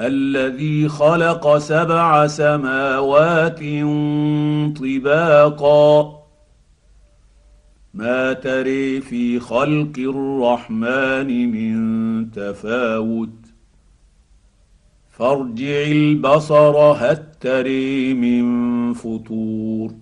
الذي خلق سبع سماوات طباقا. ما تري في خلق الرحمن من تفاوت. فارجع البصر هل تري من فطور.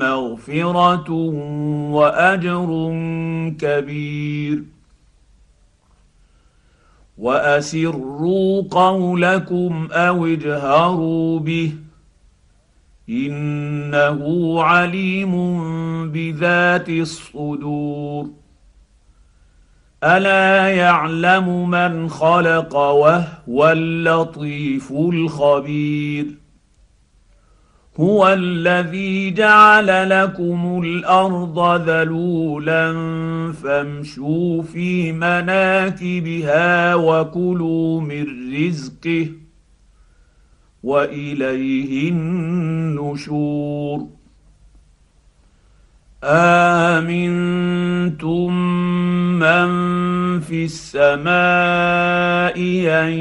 مغفره واجر كبير. واسروا قولكم أو اجهروا به انه عليم بذات الصدور. الا يعلم من خلق وهو اللطيف الخبير. هو الذي جعل لكم الأرض ذلولا فامشوا في مناكبها وكلوا من رزقه وإليه النشور. آمنتم من في السماء أن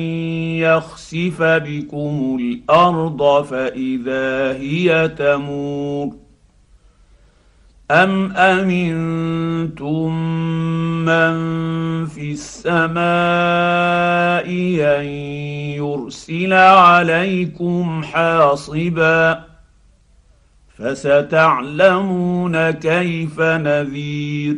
يخسف بكم الأرض فإذا هي تمور أم أمنتم من في السماء أن يرسل عليكم حاصبا فستعلمون كيف نذير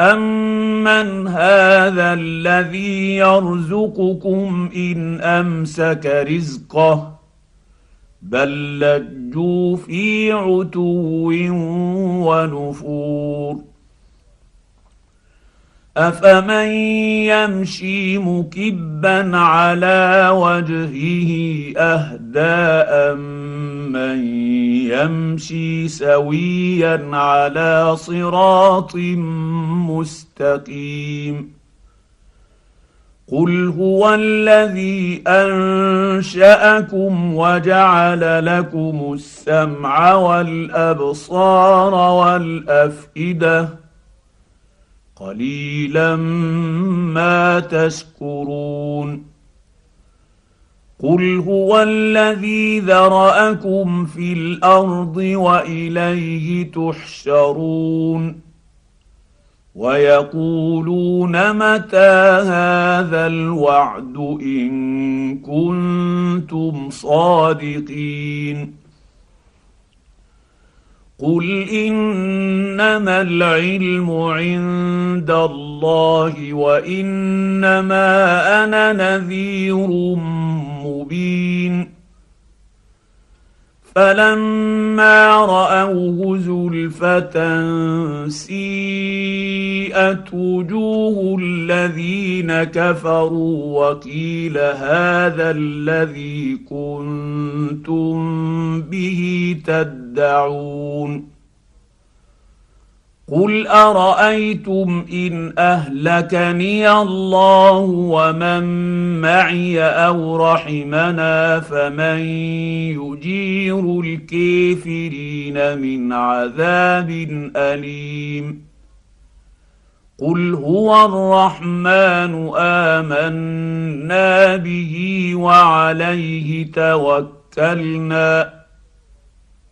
امن هذا الذي يرزقكم ان امسك رزقه بل لجوا في عتو ونفور افمن يمشي مكبا على وجهه اهدى امن يمشي سويا على صراط مستقيم. قل هو الذي انشاكم وجعل لكم السمع والابصار والافئده قليلا ما تشكرون. قل هو الذي ذراكم في الأرض واليه تحشرون ويقولون متى هذا الوعد ان كنتم صادقين قل انما العلم عند الله وانما أنا نذير مبين فلما راوه زلفة سيئت وجوه الذين كفروا وقيل هذا الذي كنتم به تدعون قل ارايتم ان اهلكني الله ومن معي أو رحمنا فمن يجير الكافرين من عذاب اليم قل هو الرحمن امنا به وعليه توكلنا